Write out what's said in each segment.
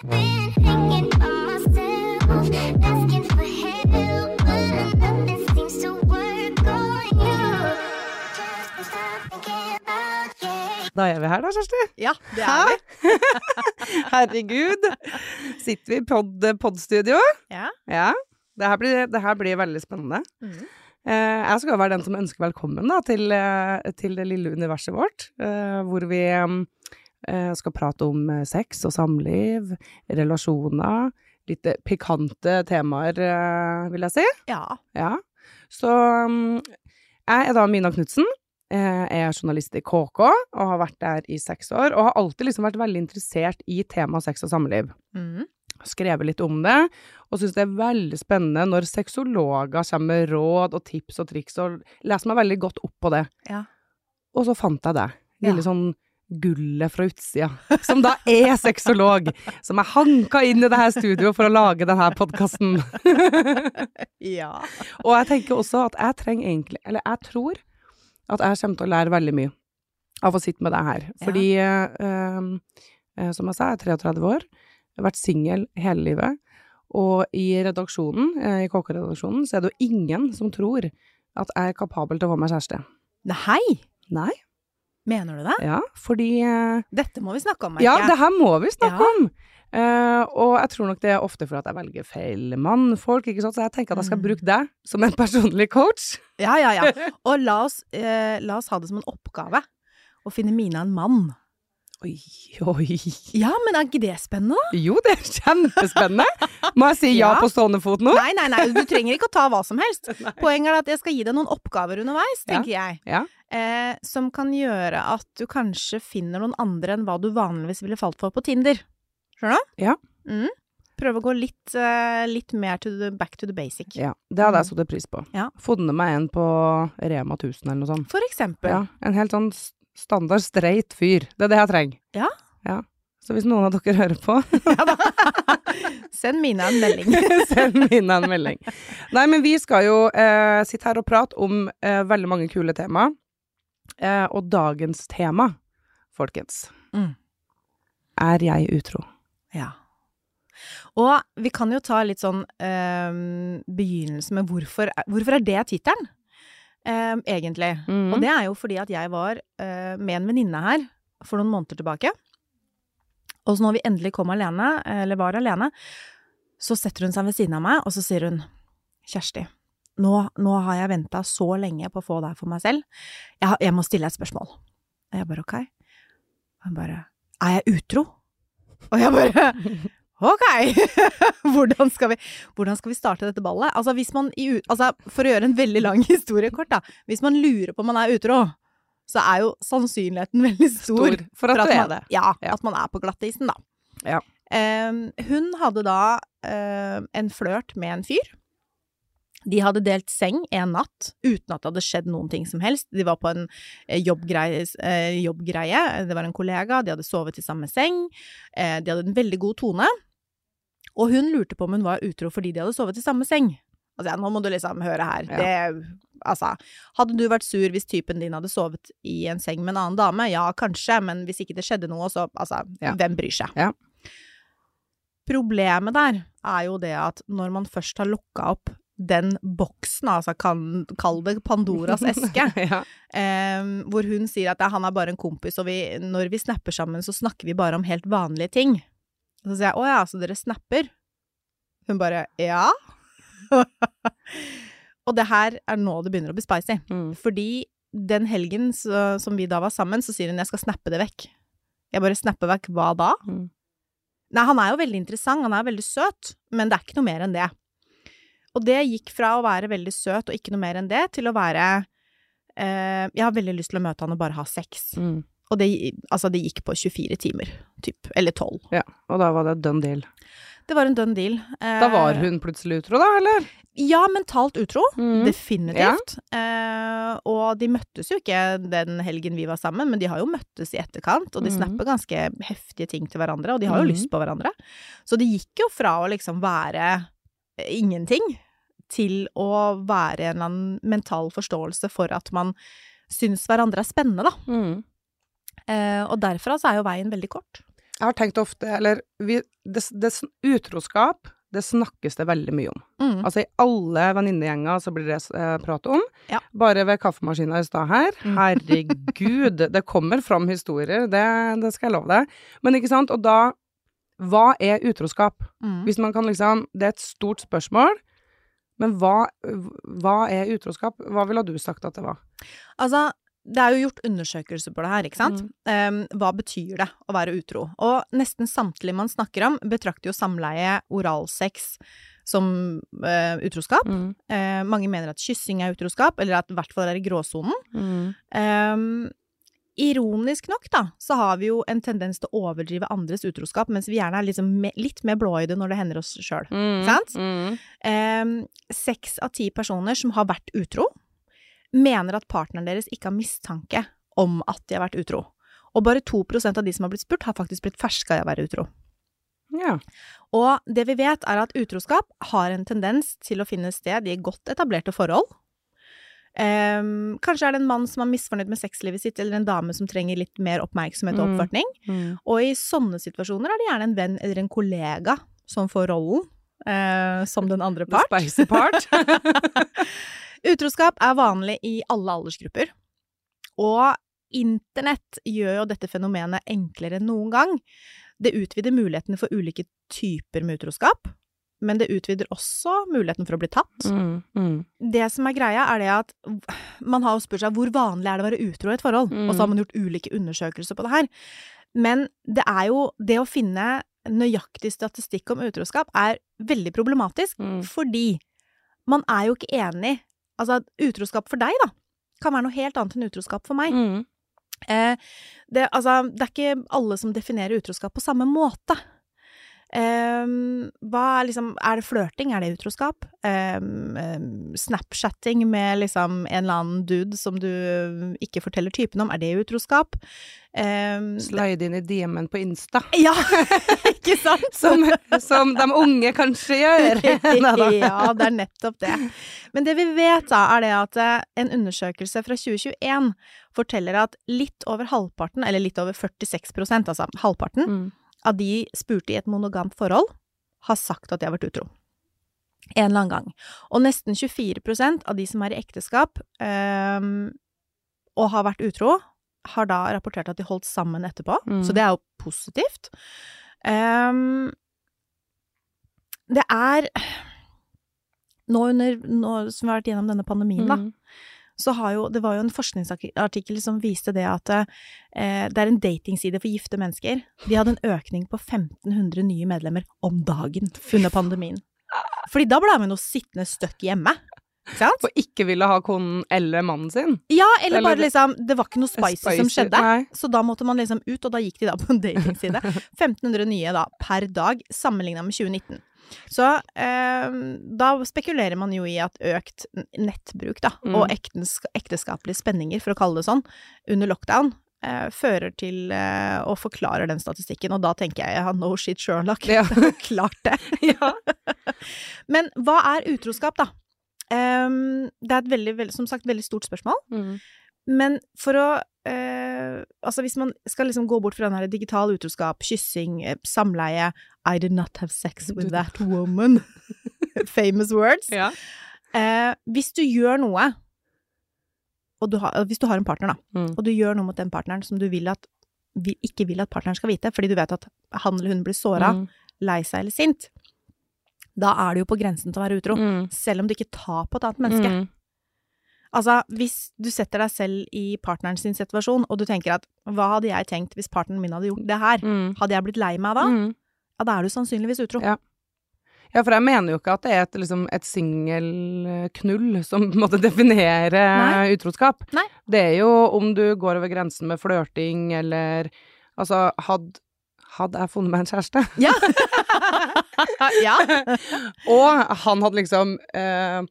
Da er vi her, da, Kjersti. Ja, det er vi. Herregud. Sitter vi i pod, podstudio? Ja. Ja. Det her blir, det her blir veldig spennende. Mm. Eh, jeg skal være den som ønsker velkommen da, til, eh, til det lille universet vårt, eh, hvor vi eh, skal prate om eh, sex og samliv, relasjoner, litt eh, pikante temaer, vil jeg si. Ja. Ja. Så mm, jeg er da Mina Knutsen. Jeg er journalist i KK og har vært der i seks år. Og har alltid liksom vært veldig interessert i temaet sex og samliv. Mm. Skrevet litt om det, og syns det er veldig spennende når sexologer kommer med råd og tips og triks, og leser meg veldig godt opp på det. Ja. Og så fant jeg det. Ja. Lille sånn gullet fra utsida, som da er sexolog, som er hanka inn i det her studioet for å lage denne podkasten. Ja. Og jeg tenker også at jeg trenger egentlig Eller jeg tror at jeg kommer til å lære veldig mye av å sitte med deg her. Fordi, eh, eh, som jeg sa, jeg er 33 år, jeg har vært singel hele livet. Og i redaksjonen, eh, i KK-redaksjonen, så er det jo ingen som tror at jeg er kapabel til å få meg kjæreste. Nei, Nei. Mener du det? Ja, fordi uh, Dette må vi snakke om, merker Ja, jeg. det her må vi snakke Ja. om! Uh, og jeg tror nok det er ofte fordi jeg velger feil mannfolk, ikke sant. Så jeg tenker at jeg skal Mm. bruke deg som en personlig coach. Ja, ja, ja. Og la oss, uh, la oss ha det som en oppgave å finne Mina en mann. Oi, oi. Ja, men er ikke det spennende, da? Jo, det er kjempespennende! Må jeg si ja, Ja. på stående fot nå? Nei, nei, nei, du trenger ikke å ta hva som helst. Poenget er at jeg skal gi deg noen oppgaver underveis, Ja. tenker jeg. Ja. Eh, som kan gjøre at du kanskje finner noen andre enn hva du vanligvis ville falt for på Tinder. Skjønner du? Ja. Mm. Prøve å gå litt, eh, litt mer to the, back to the basic. Ja, det hadde jeg satt pris på. Ja. Funnet meg en på Rema 1000 eller noe sånt. For eksempel. Ja, en helt sånn standard streit fyr. Det er det jeg trenger. Ja. ja. Så hvis noen av dere hører på, Send Mina en melding. send Mina en melding. Nei, men vi skal jo eh, sitte her og prate om eh, veldig mange kule tema. Eh, og dagens tema, folkens, Mm. er jeg utro? Ja. Og vi kan jo ta litt sånn eh, begynnelse med hvorfor, hvorfor er det tittelen, eh, egentlig. Mm. Og det er jo fordi at jeg var eh, med en venninne her for noen måneder tilbake. Og så når vi endelig kom alene, eller var alene, så setter hun seg ved siden av meg, og så sier hun Kjersti, nå, nå har jeg venta så lenge på å få deg for meg selv. Jeg, jeg må stille deg et spørsmål. Og jeg bare ok. Og hun bare Er jeg utro? Og jeg bare Ok! hvordan, skal vi, hvordan skal vi starte dette ballet? Altså, man i, altså, for å gjøre en veldig lang historie kort, da. Hvis man lurer på om man er utro, så er jo sannsynligheten veldig stor, Stor for at, du man, er det. Ja, Ja. at man er på glattisen, da. Ja. Ehm, hun hadde da ehm, en flørt med en fyr. De hadde delt seng en natt uten at det hadde skjedd noen ting som helst. De var på en eh, jobbgreie, eh, jobbgreie. det var en kollega, de hadde sovet i samme seng, eh, de hadde en veldig god tone. Og hun lurte på om hun var utro fordi de hadde sovet i samme seng. Altså, ja, nå må du liksom høre her. Ja. Det, altså, hadde du vært sur hvis typen din hadde sovet i en seng med en annen dame? Ja, kanskje, men hvis ikke det skjedde noe, så altså, Ja. hvem bryr seg? Ja. Problemet der er jo det at når man først har lukka opp den boksen, altså kan, kall det Pandoras eske, ja. eh, hvor hun sier at han er bare en kompis, og vi, når vi snapper sammen, så snakker vi bare om helt vanlige ting. Og så sier jeg å ja, så dere snapper? Hun bare ja. og det her er nå det begynner å bli spicy. Mm. Fordi den helgen så, som vi da var sammen, så sier hun jeg skal snappe det vekk. Jeg bare snapper vekk hva da? Mm. Nei, han er jo veldig interessant, han er veldig søt, men det er ikke noe mer enn det. Og det gikk fra å være veldig søt og ikke noe mer enn det, til å være eh, Jeg har veldig lyst til å møte han og bare ha sex. Mm. Og det, altså, det gikk på 24 timer, typ. Eller 12. Ja, og da var det done deal. Det var en done deal. Eh, Da var hun plutselig utro, da, eller? Ja, mentalt utro. Mm. Definitivt. Eh, og de møttes jo ikke den helgen vi var sammen, men de har jo møttes i etterkant, og de mm. snapper ganske heftige ting til hverandre, og de har jo mm. lyst på hverandre. Så det gikk jo fra å liksom være eh, ingenting til å være en eller annen mental forståelse for at man syns hverandre er spennende, da. Mm. Eh, og derfra så er jo veien veldig kort. Jeg har tenkt ofte Eller vi, det, det, utroskap, det snakkes det veldig mye om. Mm. Altså i alle venninnegjenger så blir det eh, prat om. Ja. Bare ved kaffemaskina i stad her. Mm. Herregud, det kommer fram historier, det, det skal jeg love deg. Men ikke sant, og da Hva er utroskap? Mm. Hvis man kan liksom Det er et stort spørsmål. Men hva, hva er utroskap? Hva ville du sagt at det var? Altså, det er jo gjort undersøkelser på det her, ikke sant? Um, hva betyr det å være utro? Og nesten samtlige man snakker om, betrakter jo samleie, oralsex, som uh, utroskap. Mm. Uh, mange mener at kyssing er utroskap, eller at i hvert fall er i gråsonen. Mm. Um, ironisk nok, da, så har vi jo en tendens til å overdrive andres utroskap, mens vi gjerne er liksom me litt mer blåøyde når det hender oss sjøl. Mm. Sant? Mm. um, Seks av ti personer som har vært utro, mener at partneren deres ikke har mistanke om at de har vært utro. Og bare 2% av de som har blitt spurt, har faktisk blitt ferska i å være utro. Ja. Og det vi vet, er at utroskap har en tendens til å finne sted i godt etablerte forhold. Um, kanskje er det en mann som er misfornøyd med sexlivet sitt, eller en dame som trenger litt mer oppmerksomhet og Mm. oppvartning. Mm. Og i sånne situasjoner er det gjerne en venn eller en kollega som får rollen Uh, som den andre The part. spicy part. Utroskap er vanlig i alle aldersgrupper. Og internett gjør jo dette fenomenet enklere enn noen gang. Det utvider mulighetene for ulike typer med utroskap, men det utvider også muligheten for å bli tatt. mm. Mm. Det som er greia, er det at man har jo spurt seg hvor vanlig er det å være utro i et forhold, Mm. og så har man gjort ulike undersøkelser på det her. Men det er jo det å finne nøyaktig statistikk om utroskap er veldig problematisk, Mm. fordi man er jo ikke enig Altså, utroskap for deg, da, kan være noe helt annet enn utroskap for meg. Mm. Eh, det, altså, det er ikke alle som definerer utroskap på samme måte. Ehm, hva liksom Er det flørting? Er det utroskap? Um, um, Snapchatting med liksom en eller annen dude som du ikke forteller typen om, er det utroskap? Slide inn i DM-en på Insta. ja, ikke sant? Som, som de unge kanskje gjør. Ja, det er nettopp det. Men det vi vet da, er det at eh, en undersøkelse fra 2021 forteller at litt over halvparten, eller litt over 46% altså halvparten, Mm. Av de spurte i et monogamt forhold, har sagt at de har vært utro. En eller annen gang. Og nesten 24% av de som er i ekteskap ehm, og har vært utro, har da rapportert at de holdt sammen etterpå. Mm. Så det er jo positivt. Um, det er nå under nå som vi har vært gjennom denne pandemien, da, Mm. Så har jo Det var jo en forskningsartikkel som viste det at eh, det er en datingside for gifte mennesker. De hadde en økning på 1500 nye medlemmer om dagen under pandemien. Fordi da ble man jo sittende støkk hjemme. Sant? Og ikke ville ha konen eller mannen sin. Ja, eller Eller bare liksom Det var ikke noe spicy, som skjedde. Nei. Så da måtte man liksom ut, og da gikk de da på en datingside. 1500 nye da per dag, sammenligna med 2019. Så eh, da spekulerer man jo i at økt nettbruk, da, Mm. og ekteskapelige spenninger, for å kalle det sånn, under lockdown, eh, fører til eh, og forklarer den statistikken. Og da tenker jeg ja, no shit Sherlock. Ja. Klart det. ja. Men hva er utroskap, da? Um, det er et veldig, veldig, som sagt, veldig stort spørsmål. Mm. Men for å eh, Altså, hvis man skal liksom gå bort fra den her digital utroskap, kyssing, eh, samleie I did not have sex with that woman. Famous words. ja. Eh, hvis du gjør noe og du har, Hvis du har en partner, da, Mm. og du gjør noe mot den partneren som du vil at, vil, ikke vil at partneren skal vite, fordi du vet at han eller hun blir såra, Mm. lei seg eller sint, da er du jo på grensen til å være utro. Mm. Selv om du ikke tar på et annet menneske. Altså, hvis du setter deg selv i partneren sin situasjon, og du tenker at hva hadde jeg tenkt hvis partneren min hadde gjort det her? Mm. Hadde jeg blitt lei meg da? Mm. Ja, da er du sannsynligvis utro. Ja. Ja, for jeg mener jo ikke at det er et, liksom, et singelknull som måtte definere Nei. utroskap. Nei. Det er jo om du går over grensen med flørting, eller Altså, hadde hadde jeg funnet meg en kjæreste, Ja! ja. og han hadde liksom eh,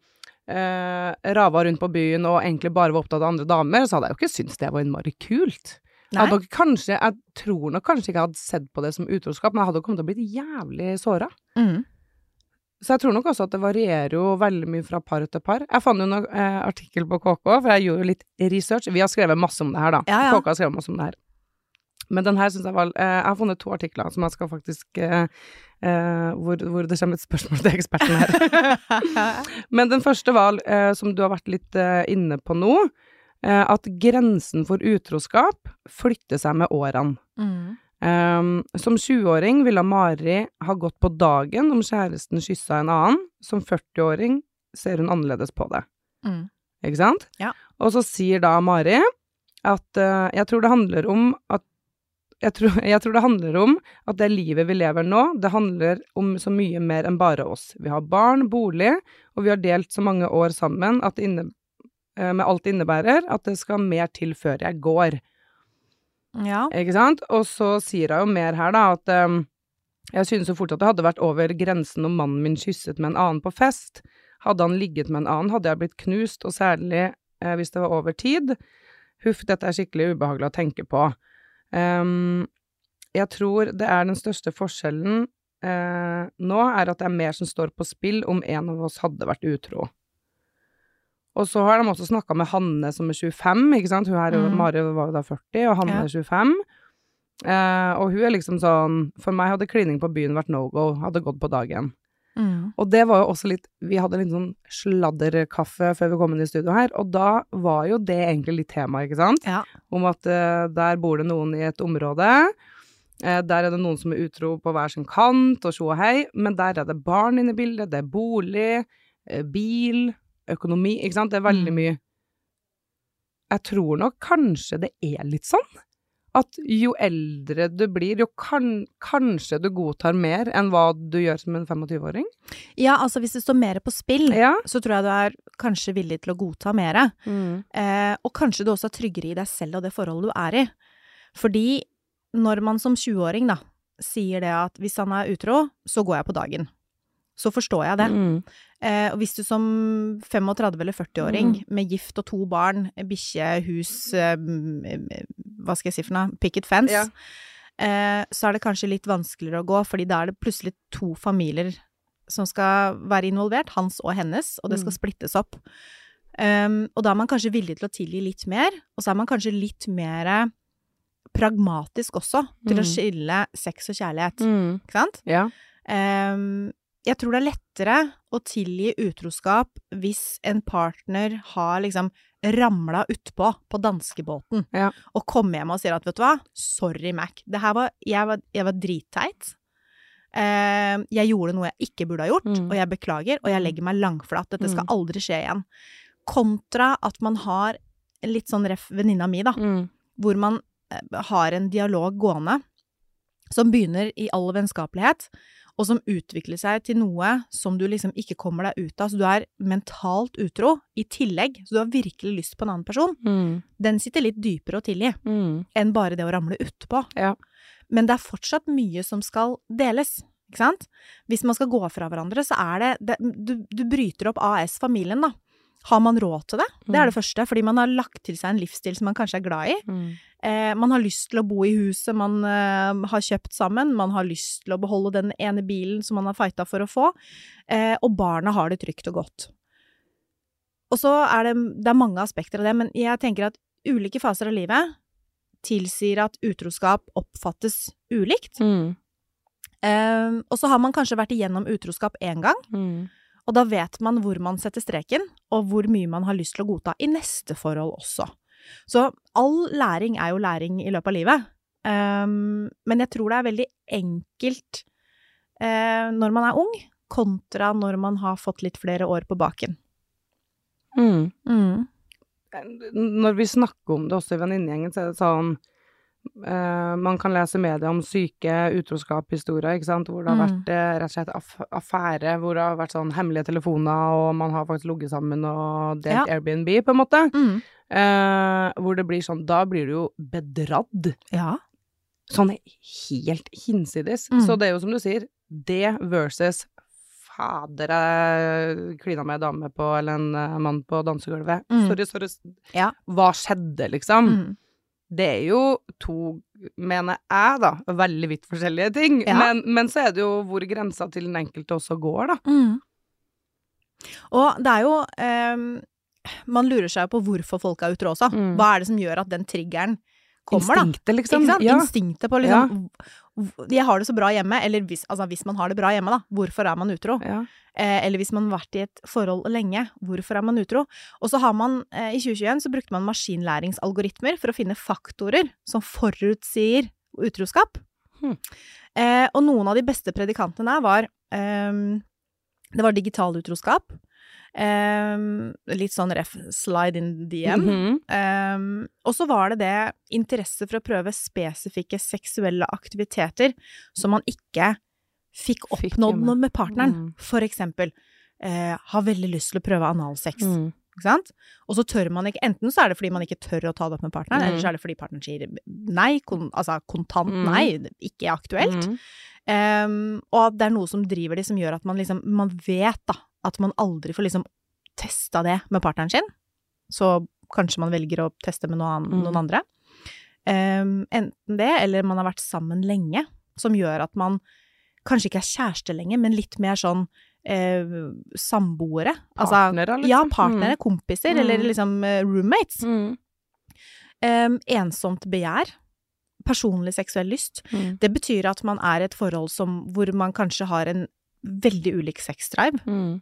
eh, rava rundt på byen og egentlig bare var opptatt av andre damer, så hadde jeg jo ikke syntes det var innmari kult. Jeg, kanskje, jeg tror nok kanskje ikke jeg hadde sett på det som utroskap, men jeg hadde kommet til å blitt jævlig såra. Mm. Så jeg tror nok også at det varierer jo veldig mye fra par til par. Jeg fant jo en eh, artikkel på KK, for jeg gjorde jo litt research. Vi har skrevet masse om det her, da. Ja, ja. KK har skrevet masse om det her. Men den her syns jeg var eh, Jeg har funnet to artikler som jeg skal faktisk eh, hvor, hvor det kommer et spørsmål til eksperten her. Men den første var, uh, som du har vært litt uh, inne på nå, at grensen for utroskap flytter seg med årene. Mm. Um, som 20-åring ville Mari ha gått på dagen om kjæresten kyssa en annen. Som 40-åring ser hun annerledes på det. Mm. Ikke sant? Ja. Og så sier da Mari at jeg tror det handler om at jeg tror, jeg tror det handler om at det livet vi lever nå, det handler om så mye mer enn bare oss. Vi har barn, bolig, og vi har delt så mange år sammen inne, eh, med alt det innebærer, at det skal mer til før jeg går. Ja. Ikke sant? Og så sier hun jo mer her, da, at um, jeg synes jo fort at det hadde vært over grensen om mannen min kysset med en annen på fest. Hadde han ligget med en annen, hadde jeg blitt knust, og særlig eh, hvis det var over tid. Huff, dette er skikkelig ubehagelig å tenke på. Ehm, jeg tror det er den største forskjellen uh, nå, er at det er mer som står på spill om en av oss hadde vært utro. Og så har de også snakka med Hanne som er 25, ikke sant. Hun her, Mm. Mari var jo da 40, og Hanne Ja. er 25. Uh, og hun er liksom sånn For meg hadde klining på byen vært no go, hadde gått på dagen. Mm. Og det var jo også litt Vi hadde litt sånn sladderkaffe før vi kom inn i studio her, og da var jo det egentlig litt tema, ikke sant? Ja. Om at uh, der bor det noen i et område. Uh, der er det noen som er utro på hver sin kant, og tjo og hei. Men der er det barn inne i bildet, det er bolig, eh, bil, økonomi, ikke sant? Det er veldig Mm. mye. Jeg tror nok kanskje det er litt sånn. At jo eldre du blir, jo kan, kanskje du godtar mer enn hva du gjør som en 25-åring. ja, altså hvis det står mer på spill, Ja. så tror jeg du er kanskje villig til å godta mer. Mm. Eh, og kanskje du også er tryggere i deg selv og det forholdet du er i. Fordi når man som 20-åring da sier det at hvis han er utro, så går jeg på dagen. Så forstår jeg det. Mm. Eh, og hvis du som 35- eller 40-åring med gift og to barn, bikkje, hus, eh, hva skal jeg si for noe, picket fence, Ja. eh, så er det kanskje litt vanskeligere å gå, fordi da er det plutselig to familier som skal være involvert, hans og hennes, og det skal Mm. splittes opp. Um, og da er man kanskje villig til å tilgi litt mer, og så er man kanskje litt mer pragmatisk også, til å Mm. skille sex og kjærlighet, Mm. ikke sant? Ja. Ehm, jeg tror det er lettere å tilgi utroskap hvis en partner har liksom ramla utpå på danskebåten Ja. og kommer hjem og sier at vet du hva, sorry Mac, det her var, jeg var, jeg var dritteit. Ehm, jeg gjorde noe jeg ikke burde ha gjort, Mm. og jeg beklager, og jeg legger meg langflat. Dette skal Mm. aldri skje igjen. Kontra at man har litt sånn ref venninna mi, da, Mm. hvor man eh, har en dialog gående som begynner i all vennskapelighet, og som utvikler seg til noe som du liksom ikke kommer deg ut av. Så du er mentalt utro i tillegg, så du har virkelig lyst på en annen person. Mm. Den sitter litt dypere å tilgi Mm. enn bare det å ramle utpå. Ja. Men det er fortsatt mye som skal deles, ikke sant? Hvis man skal gå fra hverandre, så er det, det du, du bryter opp AS-familien, da. Har man råd til det? Det er det første, fordi man har lagt til seg en livsstil som man kanskje er glad i. Mm. Eh, man har lyst til å bo i huset man eh, har kjøpt sammen, man har lyst til å beholde den ene bilen som man har fighta for å få, eh, og barna har det trygt og godt. Og så er det, det er mange aspekter av det, men jeg tenker at ulike faser av livet tilsier at utroskap oppfattes ulikt. Mm. Eh, og så har man kanskje vært igjennom utroskap én gang, Mm. Og da vet man hvor man setter streken, og hvor mye man har lyst til å godta i neste forhold også. Så all læring er jo læring i løpet av livet. Um, men jeg tror det er veldig enkelt uh, når man er ung, kontra når man har fått litt flere år på baken. Mm. Mm. Når vi snakker om det også i venninnegjengen, så er det sånn eh, Man kan lese media om syke utroskap-historier, ikke sant, hvor det har Mm. vært uh, rett og slett aff affære, hvor det har vært sånn hemmelige telefoner, og man har faktisk ligget sammen og delt Ja. Airbnb, på en måte. Mm. Uh, hvor det blir sånn Da blir du jo bedratt. Ja. Sånn helt hinsides. Mm. Så det er jo som du sier, det versus Fader, jeg klina med ei dame på, eller en mann på dansegulvet. Mm. Sorry, sorry. Ja. Hva skjedde, liksom? Det er jo to, mener jeg, da, veldig vidt forskjellige ting. Ja. Men, men så er det jo hvor grensa til den enkelte også går, da. Mm. Og det er jo eh, Man lurer seg jo på hvorfor folk er utro også. Mm. Hva er det som gjør at den triggeren kommer, da. Instinktet, liksom. Ikke sant? Ja. Instinktet på liksom v- Jeg har det så bra hjemme, eller hvis, altså, hvis man har det bra hjemme, da. Hvorfor er man utro? ja. Eh, eller hvis man har vært i et forhold lenge, hvorfor er man utro? Og så har man, eh, i 2021 så brukte man maskinlæringsalgoritmer for å finne faktorer som forutsier utroskap. Hmm. Eh, og noen av de beste predikantene der var ehm, Det var digital utroskap. Ehm, litt sånn ref slide in DM. -hmm. Um, og så var det det interesse for å prøve spesifikke seksuelle aktiviteter som man ikke fikk oppnådd noe med partneren. Mm. For eksempel uh, har veldig lyst til å prøve analsex, Mm. Og så tør man ikke Enten så er det fordi man ikke tør å ta det opp med partneren, Mm. eller så er det fordi partneren sier nei, kon, altså kontant Mm. nei, ikke aktuelt. Mm. Um, og at det er noe som driver de, som gjør at man liksom Man vet da at man aldri får liksom testa det med partneren sin. Så kanskje man velger å teste med noen, Mm. noen andre. Um, enten det, eller man har vært sammen lenge, som gjør at man kanskje ikke er kjæreste lenger, men litt mer sånn eh, samboere. Altså, liksom. ja, partnere, kompiser, Mm. eller liksom eh, roommates. Mm. Um, ensomt begjær. Personlig seksuell lyst. Mm. Det betyr at man er i et forhold som, hvor man kanskje har en veldig ulik sexdrive. Mm.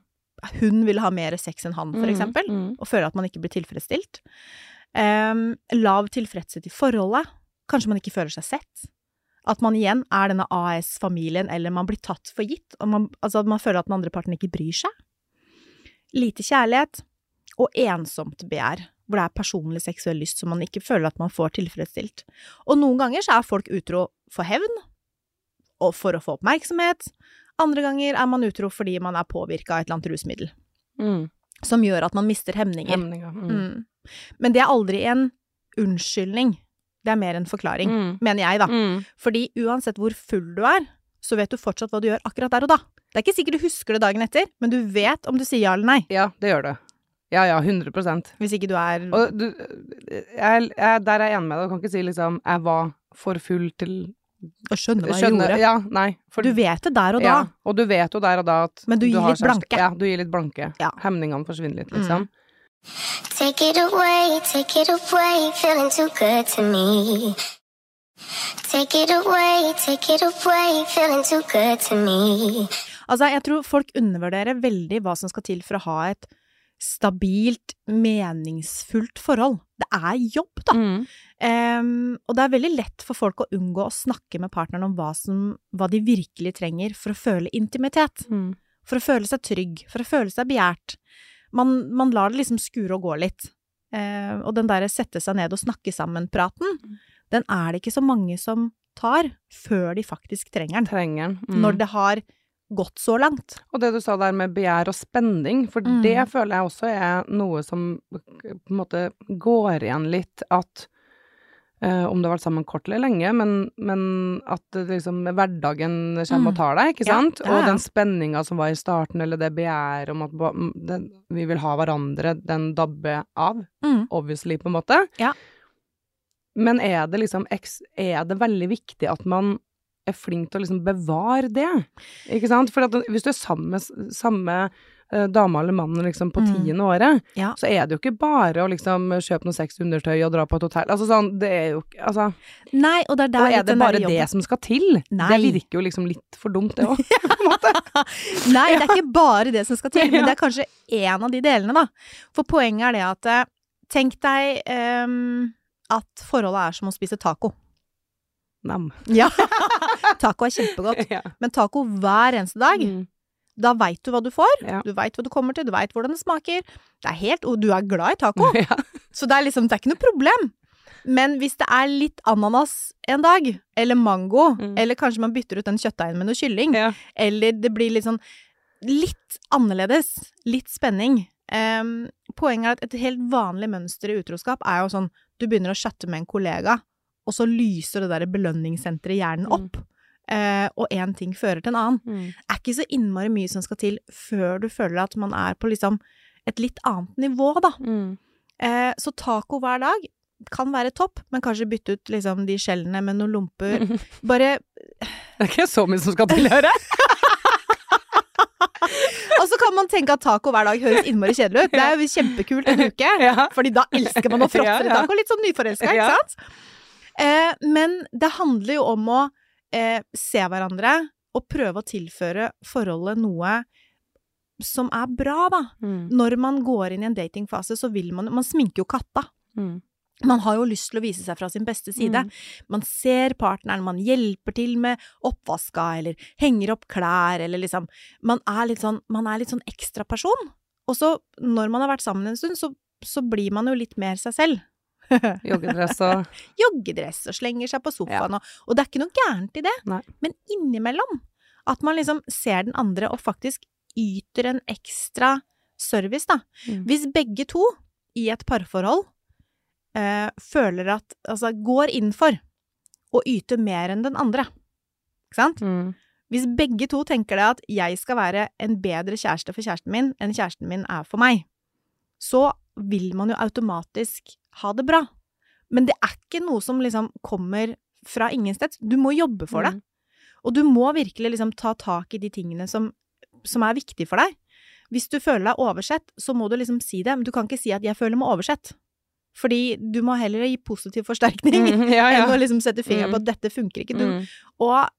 Hun vil ha mer sex enn han, for Mm. eksempel, Mm. og føler at man ikke blir tilfredsstilt. Um, lav tilfredshet i forholdet. Kanskje man ikke føler seg sett. At man igjen er denne AS-familien, eller man blir tatt for gitt. Man, altså at man føler at den andre parten ikke bryr seg. Lite kjærlighet. Og ensomt begjær, hvor det er personlig seksuell lyst som man ikke føler at man får tilfredsstilt. Og noen ganger så er folk utro for hevn, og for å få oppmerksomhet. Andre ganger er man utro fordi man er påvirka av et eller annet rusmiddel. Mm. Som gjør at man mister hemninger. Hemninger. Mm. Mm. Men det er aldri en unnskyldning. Det er mer en forklaring, Mm. mener jeg, da. Mm. Fordi uansett hvor full du er, så vet du fortsatt hva du gjør akkurat der og da. Det er ikke sikkert du husker det dagen etter, men du vet om du sier ja eller nei. Ja, det gjør det. Ja, ja, 100% Hvis ikke du er Og du, jeg, jeg, der er jeg enig med deg. Du kan ikke si liksom 'jeg var for full til å skjønne hva jeg Skjønne gjorde. Ja, nei. For, Du vet det der og da. Ja, og du vet jo der og da at Men du gir har litt blanke. Ja, du gir litt blanke. Ja. Hemningene forsvinner litt, liksom. Take it away, take it away, feeling too good to me. Take it away, take it away, feeling too good to me. Altså, jeg tror folk undervurderer veldig hva som skal til for å ha et stabilt, meningsfullt forhold. Det er jobb, da. Mm. Um, og det er veldig lett for folk å unngå å snakke med partneren om hva, som, hva de virkelig trenger for å føle intimitet. Mm. For å føle seg trygg, for å føle seg begjært. Man, man lar det liksom skure og gå litt. Uh, og den derre sette seg ned og snakke sammen-praten, den er det ikke så mange som tar før de faktisk trenger den. Trenger den. Mm. Når det har gått så langt. Og det du sa der med begjær og spenning, for Mm. det føler jeg også er noe som på en måte går igjen litt at Uh, om du har vært sammen kort eller lenge, men, men at liksom hverdagen kommer og tar deg, ikke Mm. Sant? ja, ja. Og den spenninga som var i starten, eller det begjæret om at det, vi vil ha hverandre, den dabber av, Mm. obviously, på en måte. Ja. Men er det liksom Er det veldig viktig at man er flink til å liksom bevare det? Ikke sant? For at hvis du er sammen med samme eh, dame eller mann liksom på Mm. tiende året, Ja. så er det jo ikke bare å liksom kjøpe noe sexy undertøy og dra på et hotell. Altså sånn, det er jo ikke Altså, Nei, og det er der og er det bare det som skal til? Nei. Det virker jo liksom litt for dumt, det òg. Nei, det er ikke bare det som skal til, men det er kanskje en av de delene, da. For poenget er det at eh, Tenk deg um, at forholdet er som å spise taco. Nam. Ja. taco er kjempegodt, Ja. men taco hver eneste dag, Mm. da veit du hva du får. Ja. Du veit hva du kommer til, du veit hvordan det smaker. Det er helt, Og du er glad i taco, ja. så det er liksom, det er ikke noe problem. Men hvis det er litt ananas en dag, eller mango, Mm. eller kanskje man bytter ut den kjøttdeigen med noe kylling, eller det blir litt sånn litt annerledes, litt spenning. um, poenget er at et helt vanlig mønster i utroskap er jo sånn du begynner å chatte med en kollega, og så lyser det der belønningssenteret i hjernen Mm. opp, eh, og én ting fører til en annen. Mm. Det er ikke så innmari mye som skal til før du føler at man er på liksom et litt annet nivå, da. Mm. Uh, så taco hver dag kan være topp, men kanskje bytte ut liksom de skjellene med noen lomper. Bare Det er ikke så mye som skal til, hører. Og så kan man tenke at taco hver dag høres innmari kjedelig ut. Det er jo kjempekult en uke, Ja. fordi da elsker man å fråtse i taco. Litt sånn nyforelska, ikke sant? Eh, men det handler jo om å eh, se hverandre og prøve å tilføre forholdet noe som er bra, da. Mm. Når man går inn i en datingfase, så vil man Man sminker jo katta. Mm. Man har jo lyst til å vise seg fra sin beste side. Mm. Man ser partneren, man hjelper til med oppvaska, eller henger opp klær, eller liksom Man er litt sånn, man er litt sånn ekstraperson. Og så, når man har vært sammen en stund, så, så blir man jo litt mer seg selv. Joggedress og Joggedress og slenger seg på sofaen, og, og det er ikke noe gærent i det. Nei. Men innimellom, at man liksom ser den andre og faktisk yter en ekstra service, da. Mm. Hvis begge to i et parforhold øh, føler at Altså går inn for å yte mer enn den andre, ikke sant? mm. Hvis begge to tenker det at jeg skal være en bedre kjæreste for kjæresten min enn kjæresten min er for meg, så vil man jo automatisk ha det bra. Men det er ikke noe som liksom kommer fra ingensteds. Du må jobbe for det. Mm. Og du må virkelig liksom ta tak i de tingene som, som er viktige for deg. Hvis du føler deg oversett, så må du liksom si det, men du kan ikke si at 'jeg føler meg oversett'. Fordi du må heller gi positiv forsterkning Mm, ja, ja. enn å liksom sette fingeren på Mm. at 'dette funker ikke'. Du, Mm. Og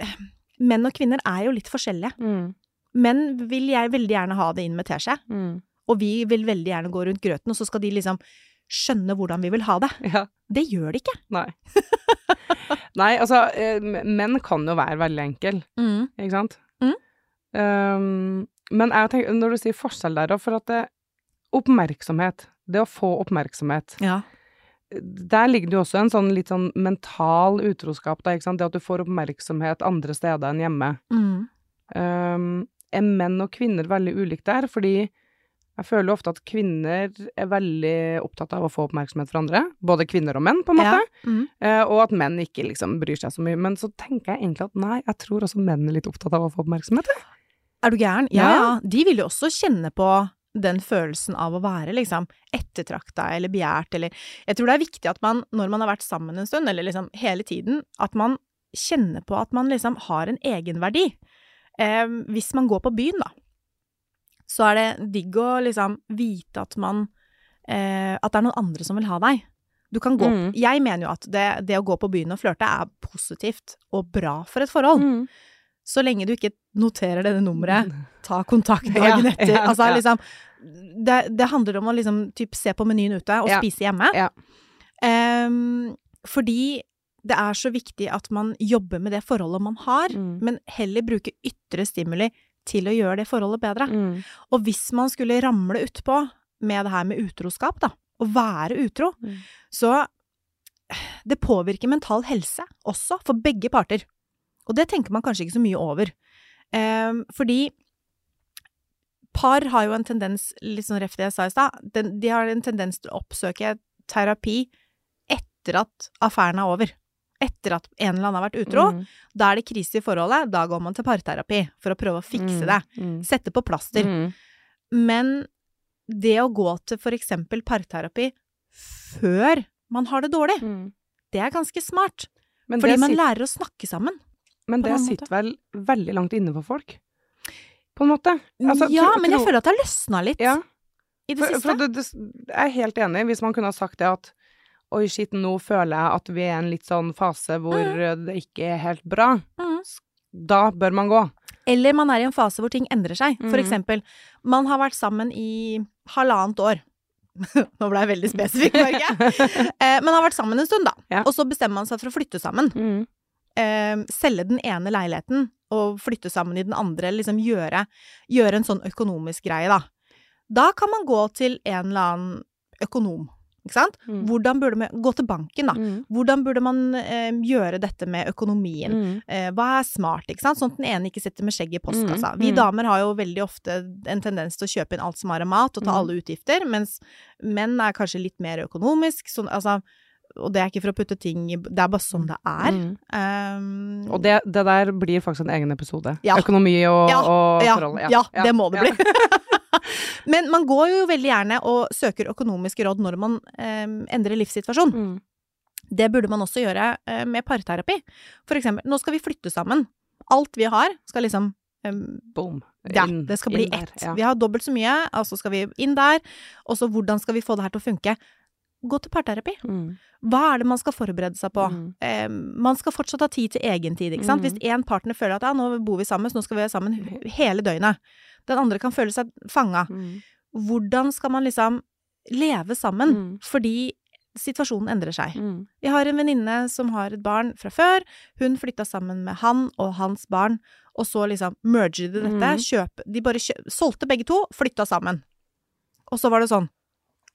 eh, menn og kvinner er jo litt forskjellige. Mm. Menn vil jeg veldig gjerne ha det inn med teskje, Mm. og vi vil veldig gjerne gå rundt grøten, og så skal de liksom skjønne hvordan vi vil ha det. Ja. Det gjør de ikke. Nei. Nei, altså, eh, menn kan jo være veldig enkel, ikke sant? Mm. Um, men jeg tenker, når du sier forskjell der, for at det, oppmerksomhet, det å få oppmerksomhet, Ja. der ligger det jo også en sånn litt sånn mental utroskap, da, ikke sant? Det at du får oppmerksomhet andre steder enn hjemme. Mm. Um, er menn og kvinner veldig ulike der? Fordi jeg føler jo ofte at kvinner er veldig opptatt av å få oppmerksomhet fra andre. Både kvinner og menn, på en måte. Ja. Mm. Eh, og at menn ikke liksom bryr seg så mye. Men så tenker jeg egentlig at nei, jeg tror også menn er litt opptatt av å få oppmerksomhet. Er du gæren? Ja, Ja. ja. De vil jo også kjenne på den følelsen av å være liksom ettertrakta eller begjært eller Jeg tror det er viktig at man, når man har vært sammen en stund, eller liksom hele tiden, at man kjenner på at man liksom har en egenverdi. Eh, hvis man går på byen, da, så er det digg å liksom vite at man eh, At det er noen andre som vil ha deg. Du kan gå Mm. Jeg mener jo at det, det å gå på byen og flørte er positivt og bra for et forhold. Så lenge du ikke noterer dette nummeret, ta kontakt dagen etter. ja, altså liksom det, det handler om å liksom typ se på menyen ute og Ja, spise hjemme. Ehm, fordi det er så viktig at man jobber med det forholdet man har, Mm. men heller bruke ytre stimuli til å gjøre det forholdet bedre. Mm. Og hvis man skulle ramle utpå med det her med utroskap, da, å være utro, Mm. så det påvirker mental helse også, for begge parter. Og det tenker man kanskje ikke så mye over. Eh, fordi par har jo en tendens, litt sånn ref det jeg sa i stad, de har en tendens til å oppsøke terapi etter at affæren er over. Etter at en eller annen har vært utro. Mm. Da er det krise i forholdet, da går man til parterapi for å prøve å fikse Mm. det. Mm. Sette på plaster. Mm. Men det å gå til for eksempel parterapi før man har det dårlig, Mm. det er ganske smart. Men Fordi man sitter, lærer å snakke sammen. men det sitter vel veldig langt inne for folk? På en måte. Altså, ja, men jeg føler at det har løsna litt ja, i det for, siste. for det, det, jeg er helt enig. Hvis man kunne ha sagt det at Oi, shit, nå føler jeg at vi er i en litt sånn fase hvor mm. det ikke er helt bra. Mm. Da bør man gå. Eller man er i en fase hvor ting endrer seg. For Mhm. eksempel, man har vært sammen i halvannet år. Nå ble jeg veldig spesifikk, merker jeg. Eh, men har vært sammen en stund, da. Ja. Og så bestemmer man seg for å flytte sammen. Mm. eh, selge den ene leiligheten og flytte sammen i den andre, liksom gjøre, gjøre en sånn økonomisk greie, da. Da kan man gå til en eller annen økonom? Mm. Hvordan burde man Gå til banken, da. Mm. Hvordan burde man eh, gjøre dette med økonomien? Mm. Eh, hva er smart, ikke sant? Sånn at den ene ikke sitter med skjegget i postkassa. Mm, Vi mm. damer har jo veldig ofte en tendens til å kjøpe inn alt som har av mat, og ta Mm. alle utgifter, mens menn er kanskje litt mer økonomisk, sånn, altså og det er ikke for å putte ting i Det er bare sånn det er. Mm. Um, Og det, det der blir faktisk en egen episode. Ja. Økonomi og, Ja, og ja, forhold. ja, det må det ja. bli. Men man går jo veldig gjerne og søker økonomiske råd når man eh, endrer livssituasjon. Mm. Det burde man også gjøre eh, med parterapi. For eksempel, nå skal vi flytte sammen. Alt vi har skal liksom eh, Boom. Ja, det skal bli der, ett. ja. Vi har dobbelt så mye, og så skal vi inn der. Og så hvordan skal vi få det her til å funke? Gå til parterapi. Mm. Hva er det man skal forberede seg på? Mm. Eh, man skal fortsatt ha tid til egen tid, ikke sant. Mm. Hvis én partner føler at ja, nå bor vi sammen, så nå skal vi være sammen hele døgnet. Den andre kan føle seg fanga. Mm. Hvordan skal man liksom leve sammen? Mm. Fordi situasjonen endrer seg. Mm. Jeg har en venninne som har et barn fra før. Hun flytta sammen med han og hans barn, og så liksom merger de dette. Kjøp, de bare kjøp, solgte begge to, flytta sammen. Og så var det sånn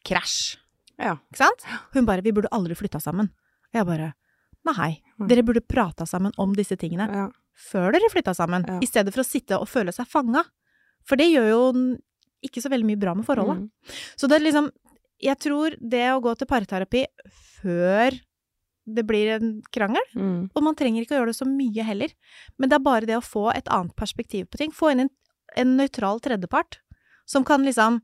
krasj. Ja. Ikke sant? Hun bare 'Vi burde aldri flytta sammen'. Og jeg bare Nei. Mm. Dere burde prata sammen om disse tingene Ja. før dere flytta sammen, Ja. i stedet for å sitte og føle seg fanga. For det gjør jo ikke så veldig mye bra med forholdet. Mm. Så det er liksom Jeg tror det å gå til parterapi før det blir en krangel Mm. Og man trenger ikke å gjøre det så mye heller. Men det er bare det å få et annet perspektiv på ting. Få inn en, en nøytral tredjepart som kan liksom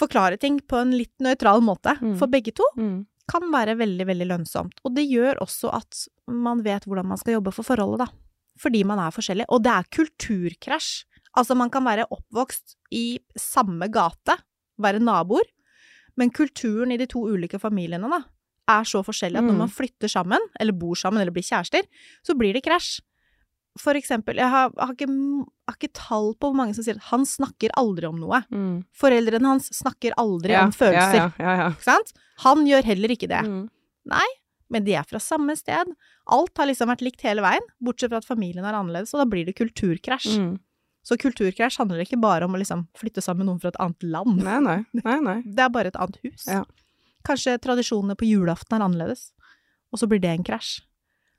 forklare ting på en litt nøytral måte Mm. for begge to. Mm. Kan være veldig, veldig lønnsomt. Og det gjør også at man vet hvordan man skal jobbe for forholdet, da. Fordi man er forskjellig. Og det er kulturkrasj. Altså, man kan være oppvokst i samme gate, være naboer, men kulturen i de to ulike familiene, da, er så forskjellig at når Mm. man flytter sammen, eller bor sammen, eller blir kjærester, så blir det krasj. For eksempel, jeg har, har, ikke, har ikke tall på hvor mange som sier at han snakker aldri om noe. Mm. Foreldrene hans snakker aldri Ja, om følelser. Ja, ja, ja, Ikke sant? Han gjør heller ikke det. Mm. Nei, Men de er fra samme sted. Alt har liksom vært likt hele veien, bortsett fra at familien er annerledes, og da blir det kulturkrasj. Mm. Så kulturkrasj handler ikke bare om å liksom flytte sammen med noen fra et annet land. Nei, nei. nei, nei. Det er bare et annet hus. Ja. Kanskje tradisjonene på julaften er annerledes, og så blir det en krasj.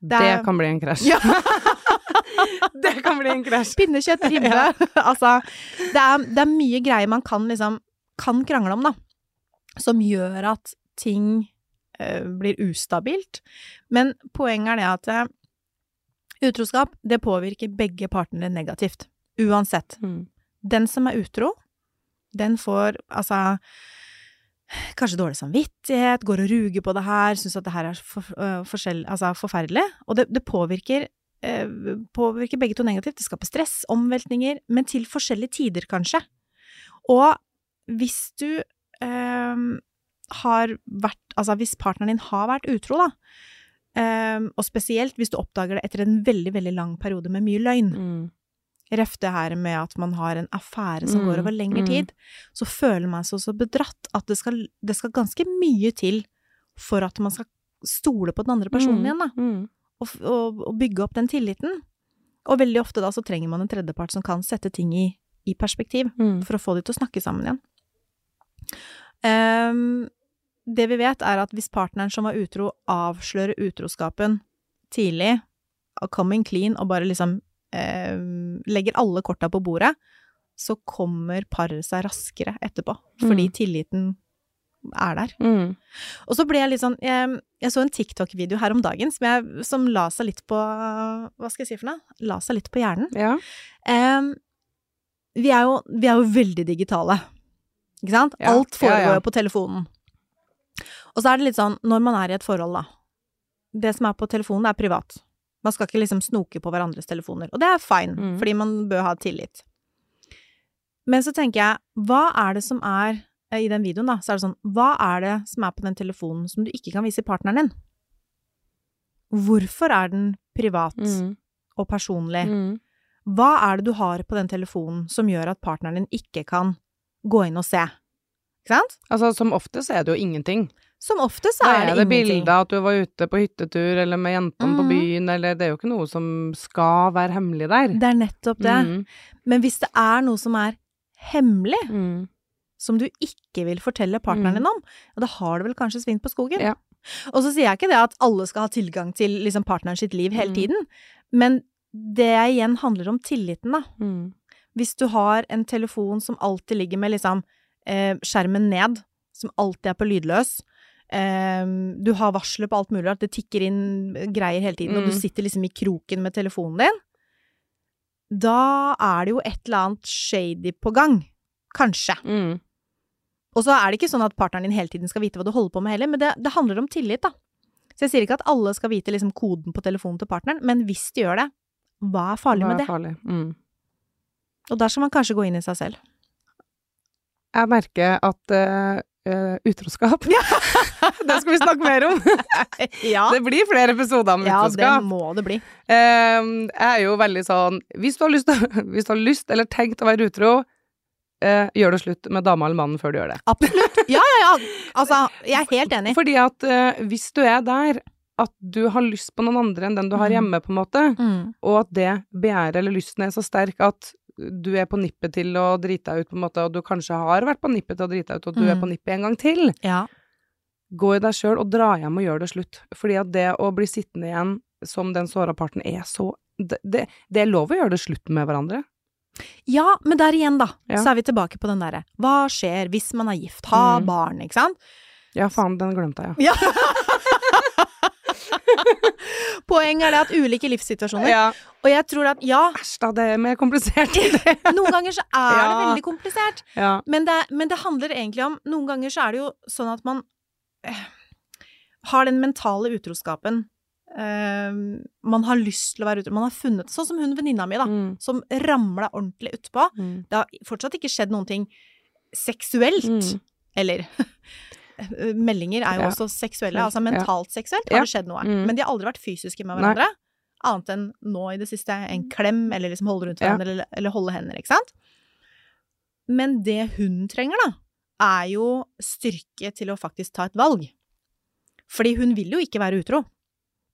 Det, er- kan bli en krasj. Ja. det kan bli en krasj. Pinnekjøtt, ribbe Altså, det er, det er mye greier man kan liksom kan krangle om, da. Som gjør at ting uh, blir ustabilt. Men poenget er det at uh, utroskap, det påvirker begge partene negativt. Uansett. Mm. Den som er utro, den får altså Kanskje dårlig samvittighet, går og ruger på det her, syns at det her er for, uh, altså forferdelig. Og det, det påvirker, påvirker begge to negativt. Det skaper stress, omveltninger, men til forskjellige tider, kanskje. Og hvis du eh, har vært Altså hvis partneren din har vært utro, da, eh, og spesielt hvis du oppdager det etter en veldig, veldig lang periode med mye løgn, Mm. ref det her med at man har en affære som Mm, går over lengre mm. tid, så føler man seg så bedratt at det skal, det skal ganske mye til for at man skal stole på den andre personen Mm, igjen, da, F- og, og bygge opp den tilliten. Og veldig ofte da så trenger man en tredjepart som kan sette ting i, i perspektiv, Mm. for å få de til å snakke sammen igjen. Um, det vi vet er at hvis partneren som var utro, avslører utroskapen tidlig, coming clean, og bare liksom eh, legger alle korta på bordet, så kommer paret seg raskere etterpå, fordi Mm. tilliten er der. Mm. Og så ble jeg litt sånn Jeg, jeg så en TikTok-video her om dagen som, jeg, som la seg litt på Hva skal jeg si for noe? La seg litt på hjernen. Ja. Um, vi, er jo, vi er jo veldig digitale. Ikke sant? Ja, Alt foregår ja, ja. på telefonen. Og så er det litt sånn, når man er i et forhold, da Det som er på telefonen, er privat. Man skal ikke liksom snoke på hverandres telefoner. Og det er fine, Mm. fordi man bør ha tillit. Men så tenker jeg, hva er det som er I den videoen, da, så er det sånn Hva er det som er på den telefonen som du ikke kan vise partneren din? Hvorfor er den privat Mm. og personlig? Mm. Hva er det du har på den telefonen som gjør at partneren din ikke kan gå inn og se? Ikke sant? Altså, som oftest er det jo ingenting. Som oftest Da er er det, det ingenting. bilde av at du var ute på hyttetur, eller med jentene på Mhm. byen, eller det er jo ikke noe som skal være hemmelig der. Det er nettopp det. Mm. Men hvis det er noe som er hemmelig, Mm. Som du ikke vil fortelle partneren Mm. din om, og da har du vel kanskje svint på skogen. Ja. Og så sier jeg ikke det at alle skal ha tilgang til liksom, partneren sitt liv hele Mm. tiden, men det igjen handler om tilliten, da. Mm. Hvis du har en telefon som alltid ligger med liksom eh, skjermen ned, som alltid er på lydløs, eh, du har varsler på alt mulig at det tikker inn greier hele tiden, og du Mm. sitter liksom i kroken med telefonen din, da er det jo et eller annet shady på gang. Kanskje. Mm. Og så er det ikke sånn at partneren din hele tiden skal vite hva du holder på med heller, men det, det handler om tillit, da. Så jeg sier ikke at alle skal vite liksom koden på telefonen til partneren, men hvis de gjør det, hva er farlig Hva med er det? farlig? Mm. Og der skal man kanskje gå inn i seg selv. Jeg merker at uh, utroskap. det skal vi snakke mer om. Ja, Det blir flere episoder om ja det må det bli. Uh, jeg er jo veldig sånn Hvis du har lyst, hvis du har lyst eller tenkt å være utro, eh, gjør det slutt med dama eller mannen før du gjør det. Absolutt. Ja, ja, ja. Altså, jeg er helt enig. Fordi at eh, hvis du er der at du har lyst på noen andre enn den du har Mm. hjemme, på en måte, Mm. og at det begjæret eller lysten er så sterk at du er på nippet til å drite deg ut, på en måte, og du kanskje har vært på nippet til å drite deg ut, og du er Mm. på nippet en gang til, Ja. gå i deg sjøl og dra hjem og gjør det slutt. Fordi at det å bli sittende igjen som den såra parten er så det, det, det er lov å gjøre det slutt med hverandre. Ja, men der igjen, da, Ja. så er vi tilbake på den derre Hva skjer hvis man er gift? Ha Mm. barn, ikke sant? Ja, faen, den glemte jeg, ja. Ja. Poenget er det at ulike livssituasjoner ja. Og jeg tror at ja, Æsj da, det er mer komplisert. noen ganger så er det veldig komplisert. ja. Men det, men det handler egentlig om Noen ganger så er det jo sånn at man eh, har den mentale utroskapen. Eh, man har lyst til å være utro. Man har funnet Sånn som hun venninna mi, da. Mm. Som ramla ordentlig utpå. Mm. Det har fortsatt ikke skjedd noen ting seksuelt. Mm. Eller Meldinger er jo Ja. også seksuelle. Altså mentalt seksuelt Ja. har det skjedd noe. Mm. Men de har aldri vært fysiske med Nei. hverandre. Annet enn nå i det siste. En klem, eller liksom holde rundt Ja. hverandre, eller, eller holde hender, ikke sant? Men det hun trenger, da, er jo styrke til å faktisk ta et valg. Fordi hun vil jo ikke være utro.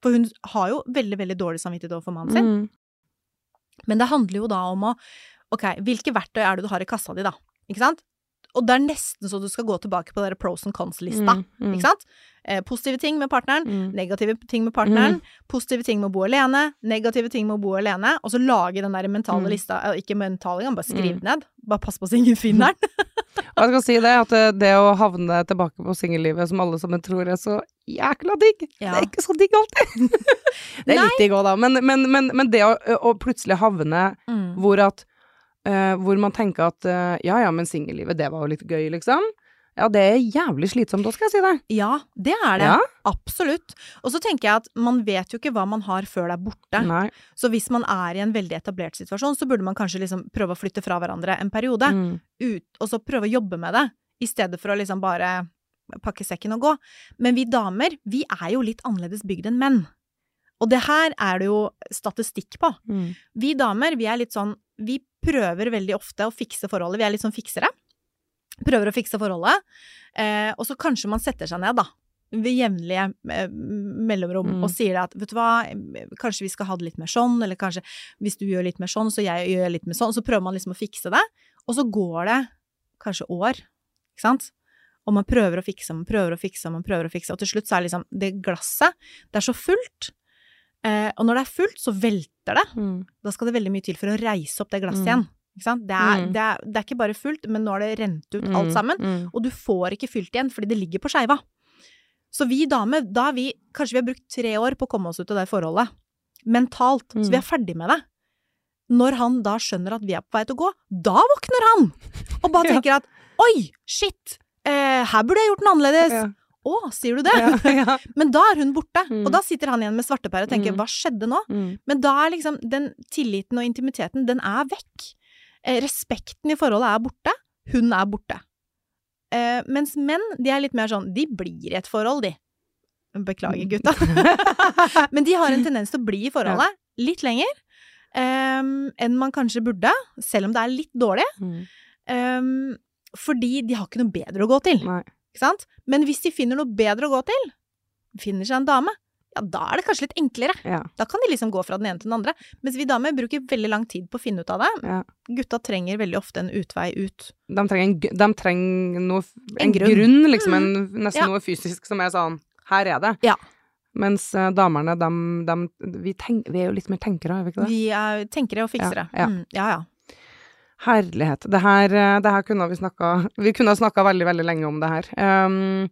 For hun har jo veldig, veldig dårlig samvittighet overfor mannen sin. Mm. Men det handler jo da om å Ok, hvilke verktøy er det du har i kassa di, da? Ikke sant? Og det er nesten så du skal gå tilbake på den pros and cons-lista. Mm. Mm. Ikke sant? Eh, positive ting med partneren, Mm. negative ting med partneren, positive ting med å bo alene, negative ting med å bo alene, og så lage den der mentale Mm. lista. eh, Ikke mentale engang, bare skriv Mm. ned. Bare pass på så ingen finner den. Og jeg skal si det, at det, det å havne tilbake på singellivet, som alle sammen tror er så jækla digg, Ja. det er ikke så digg alltid. det er litt digg òg, da, men, men, men, men det å, å plutselig havne Mm. hvor at eh, Hvor man tenker at uh, ja ja, men singellivet, det var jo litt gøy, liksom. Ja, det er jævlig slitsomt, da skal jeg si det. Ja, det er det. Ja. Absolutt. Og så tenker jeg at man vet jo ikke hva man har før det er borte. Nei. Så hvis man er i en veldig etablert situasjon, så burde man kanskje liksom prøve å flytte fra hverandre en periode. Mm. ut, og så prøve å jobbe med det, i stedet for å liksom bare pakke sekken og gå. Men vi damer, vi er jo litt annerledes bygd enn menn. Og det her er det jo statistikk på. Mm. Vi damer, vi er litt sånn Vi prøver veldig ofte å fikse forholdet. Vi er litt sånn fiksere. Prøver å fikse forholdet. Eh, og så kanskje man setter seg ned, da. Ved jevnlige eh, mellomrom Mm. og sier det at vet du hva, kanskje vi skal ha det litt mer sånn, eller kanskje hvis du gjør litt mer sånn, så jeg gjør litt mer sånn. Så prøver man liksom å fikse det. Og så går det kanskje år, ikke sant? Og man prøver å fikse, man prøver å fikse, man prøver å fikse, og til slutt så er liksom det glasset, det er så fullt. Eh, og når det er fullt, så velter det. Mm. Da skal det veldig mye til for å reise opp det glasset Mm. igjen. Det, er, Mm. det, er, det er ikke bare fullt, men nå har det rent ut Mm. alt sammen. Mm. Og du får ikke fylt igjen, fordi det ligger på skeiva. Så vi damer, da vi Kanskje vi har brukt tre år på å komme oss ut av det forholdet. Mentalt. Så Mm. vi er ferdig med det. Når han da skjønner at vi er på vei til å gå, da våkner han! Og bare tenker at oi, shit! Eh, her burde jeg gjort den annerledes. Ja. Å, sier du det? Ja, ja. Men da er hun borte. Mm. Og da sitter han igjen med svarteper og tenker Mm. hva skjedde nå? Mm. Men da er liksom den tilliten og intimiteten, den er vekk. Eh, respekten i forholdet er borte. Hun er borte. Eh, mens menn, de er litt mer sånn De blir i et forhold, de. Beklager, Mm. gutta. Men de har en tendens til å bli i forholdet litt lenger eh, enn man kanskje burde, selv om det er litt dårlig. Mm. Eh, fordi de har ikke noe bedre å gå til. Nei. Ikke sant? Men hvis de finner noe bedre å gå til, finner seg en dame, ja, da er det kanskje litt enklere. Ja. Da kan de liksom gå fra den ene til den andre. Mens vi damer bruker veldig lang tid på å finne ut av det. Ja. Gutta trenger veldig ofte en utvei ut. De trenger, en, de trenger noe, en, En grunn. grunn, liksom. En, nesten Ja. noe fysisk som er sånn Her er det. Ja. Mens eh, damene, de, de vi, tenk, vi er jo litt mer tenkere, er vi ikke det? Vi er tenkere og fiksere. Ja, ja. Mm, ja, ja. Herlighet. Det her, eh, det her kunne vi snakka Vi kunne ha snakka veldig, veldig lenge om det her. Um,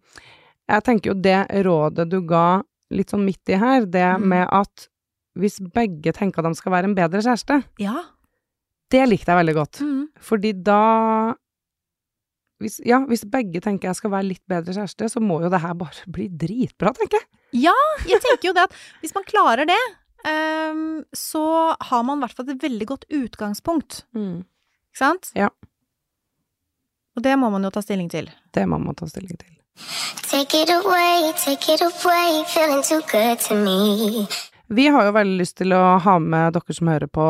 jeg tenker jo det rådet du ga litt sånn midt i her, det Mm. med at hvis begge tenker at de skal være en bedre kjæreste, Ja. det likte jeg veldig godt. Mm. Fordi da hvis, Ja, hvis begge tenker jeg skal være litt bedre kjæreste, så må jo det her bare bli dritbra, tenker jeg. Ja, Jeg tenker jo det at hvis man klarer det, um, så har man i hvert fall et veldig godt utgangspunkt. Ikke sant? Ja. Og det må man jo ta stilling til. Det må man ta stilling til. Take it away, take it away, feeling too good to me. Vi har jo veldig lyst til å ha med dere som hører på,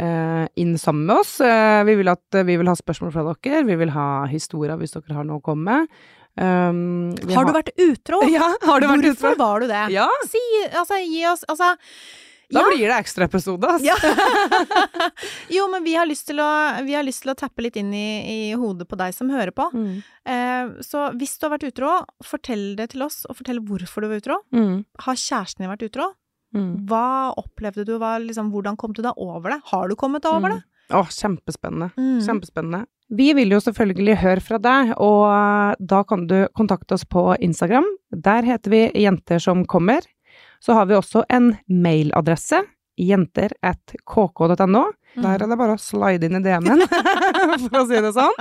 eh, inn sammen med oss. Eh, vi, vil at, vi vil ha spørsmål fra dere, vi vil ha historier hvis dere har noe å komme med. Um, har, Har du vært utro? Ja, har du vært Hvorfor utro? var du det? Ja, Si, altså, gi oss Altså da ja. blir det ekstraepisode, altså. Ja. jo, men vi har lyst til å, vi har lyst til å tappe litt inn i, i hodet på deg som hører på. Mm. Eh, så hvis du har vært utro, fortell det til oss, og fortell hvorfor du var utro. Mm. Har kjæresten din vært utro? Mm. Hva opplevde du? Hva, liksom, hvordan kom du deg over det? Har du kommet deg over det? Å, kjempespennende. Mm. Kjempespennende. Vi vil jo selvfølgelig høre fra deg, og da kan du kontakte oss på Instagram. Der heter vi Jenter som kommer. Så har vi også en mailadresse, jenter at kk.no. Der er det bare å slide inn i DM-en, for å si det sånn.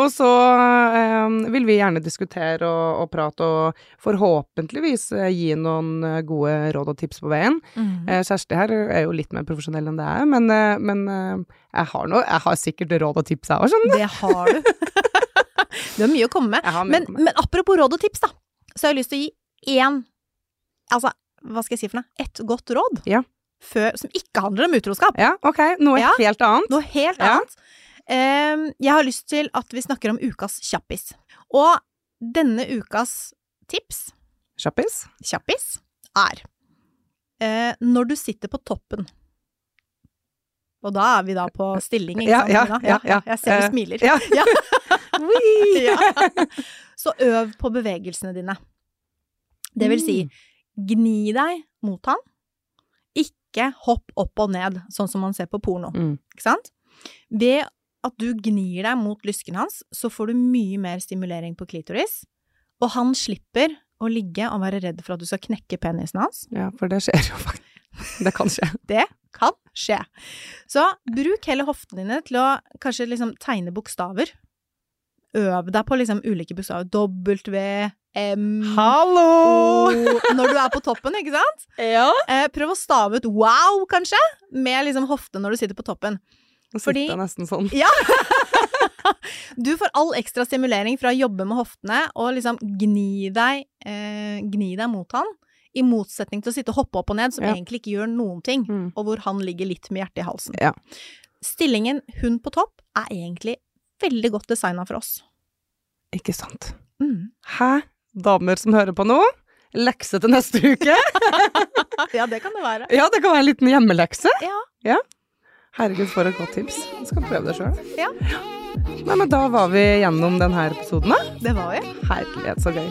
Og så um, vil vi gjerne diskutere og, og prate, og forhåpentligvis eh, gi noen eh, gode råd og tips på veien. Mm. Eh, Kjersti her er jo litt mer profesjonell enn det er, men, men jeg, har noe, jeg har sikkert råd og tips, jeg òg, skjønner du. Det har du. du har mye å komme med. Men, å komme med. men apropos råd og tips, da, så har jeg lyst til å gi én Altså, hva skal jeg si for noe? et godt råd. Ja. Før, som ikke handler om utroskap. Ja, ok, noe Ja. helt annet. Noe helt annet. Um, jeg har lyst til at vi snakker om ukas kjappis. Og denne ukas tips, Kjappis. kjappis, er uh, når du sitter på toppen. Og da er vi da på stilling, ikke sant? ja, ja, ja. Jeg ser du Eh, smiler. Ja. Ja. Ja. Så øv på bevegelsene dine. Det vil si, gni deg mot han. Ikke hopp opp og ned, sånn som man ser på porno. Mm. Ikke sant? Ved at du gnir deg mot lysken hans, så får du mye mer stimulering på klitoris. Og han slipper å ligge og være redd for at du skal knekke penisen hans. Ja, for det skjer jo faktisk. Det kan skje. Det kan skje. Så bruk heller hoftene dine til å kanskje liksom tegne bokstaver. Øv deg på liksom ulike bokstaver. W, M Hallo! O Når du er på toppen, ikke sant? Ja. Eh, prøv å stave ut wow, kanskje, med liksom hofte når du sitter på toppen. Nå sitter jeg nesten sånn. Ja. Du får all ekstra stimulering fra å jobbe med hoftene og liksom gni deg, eh, gni deg mot han, i motsetning til å sitte og hoppe opp og ned, som Ja. egentlig ikke gjør noen ting, Mm. og hvor han ligger litt med hjertet i halsen. Ja. Stillingen hun på topp er egentlig veldig godt designa for oss. Ikke sant. Mm. Hæ? Damer som hører på nå? Lekse til neste uke? Ja, det kan det være. Ja, det kan være en liten hjemmelekse. Ja. Herregud, for et godt tips. Jeg skal prøve det sjøl. Ja. Nei, men da var vi gjennom denne episoden, da. Det var vi. Herlighet, så gøy.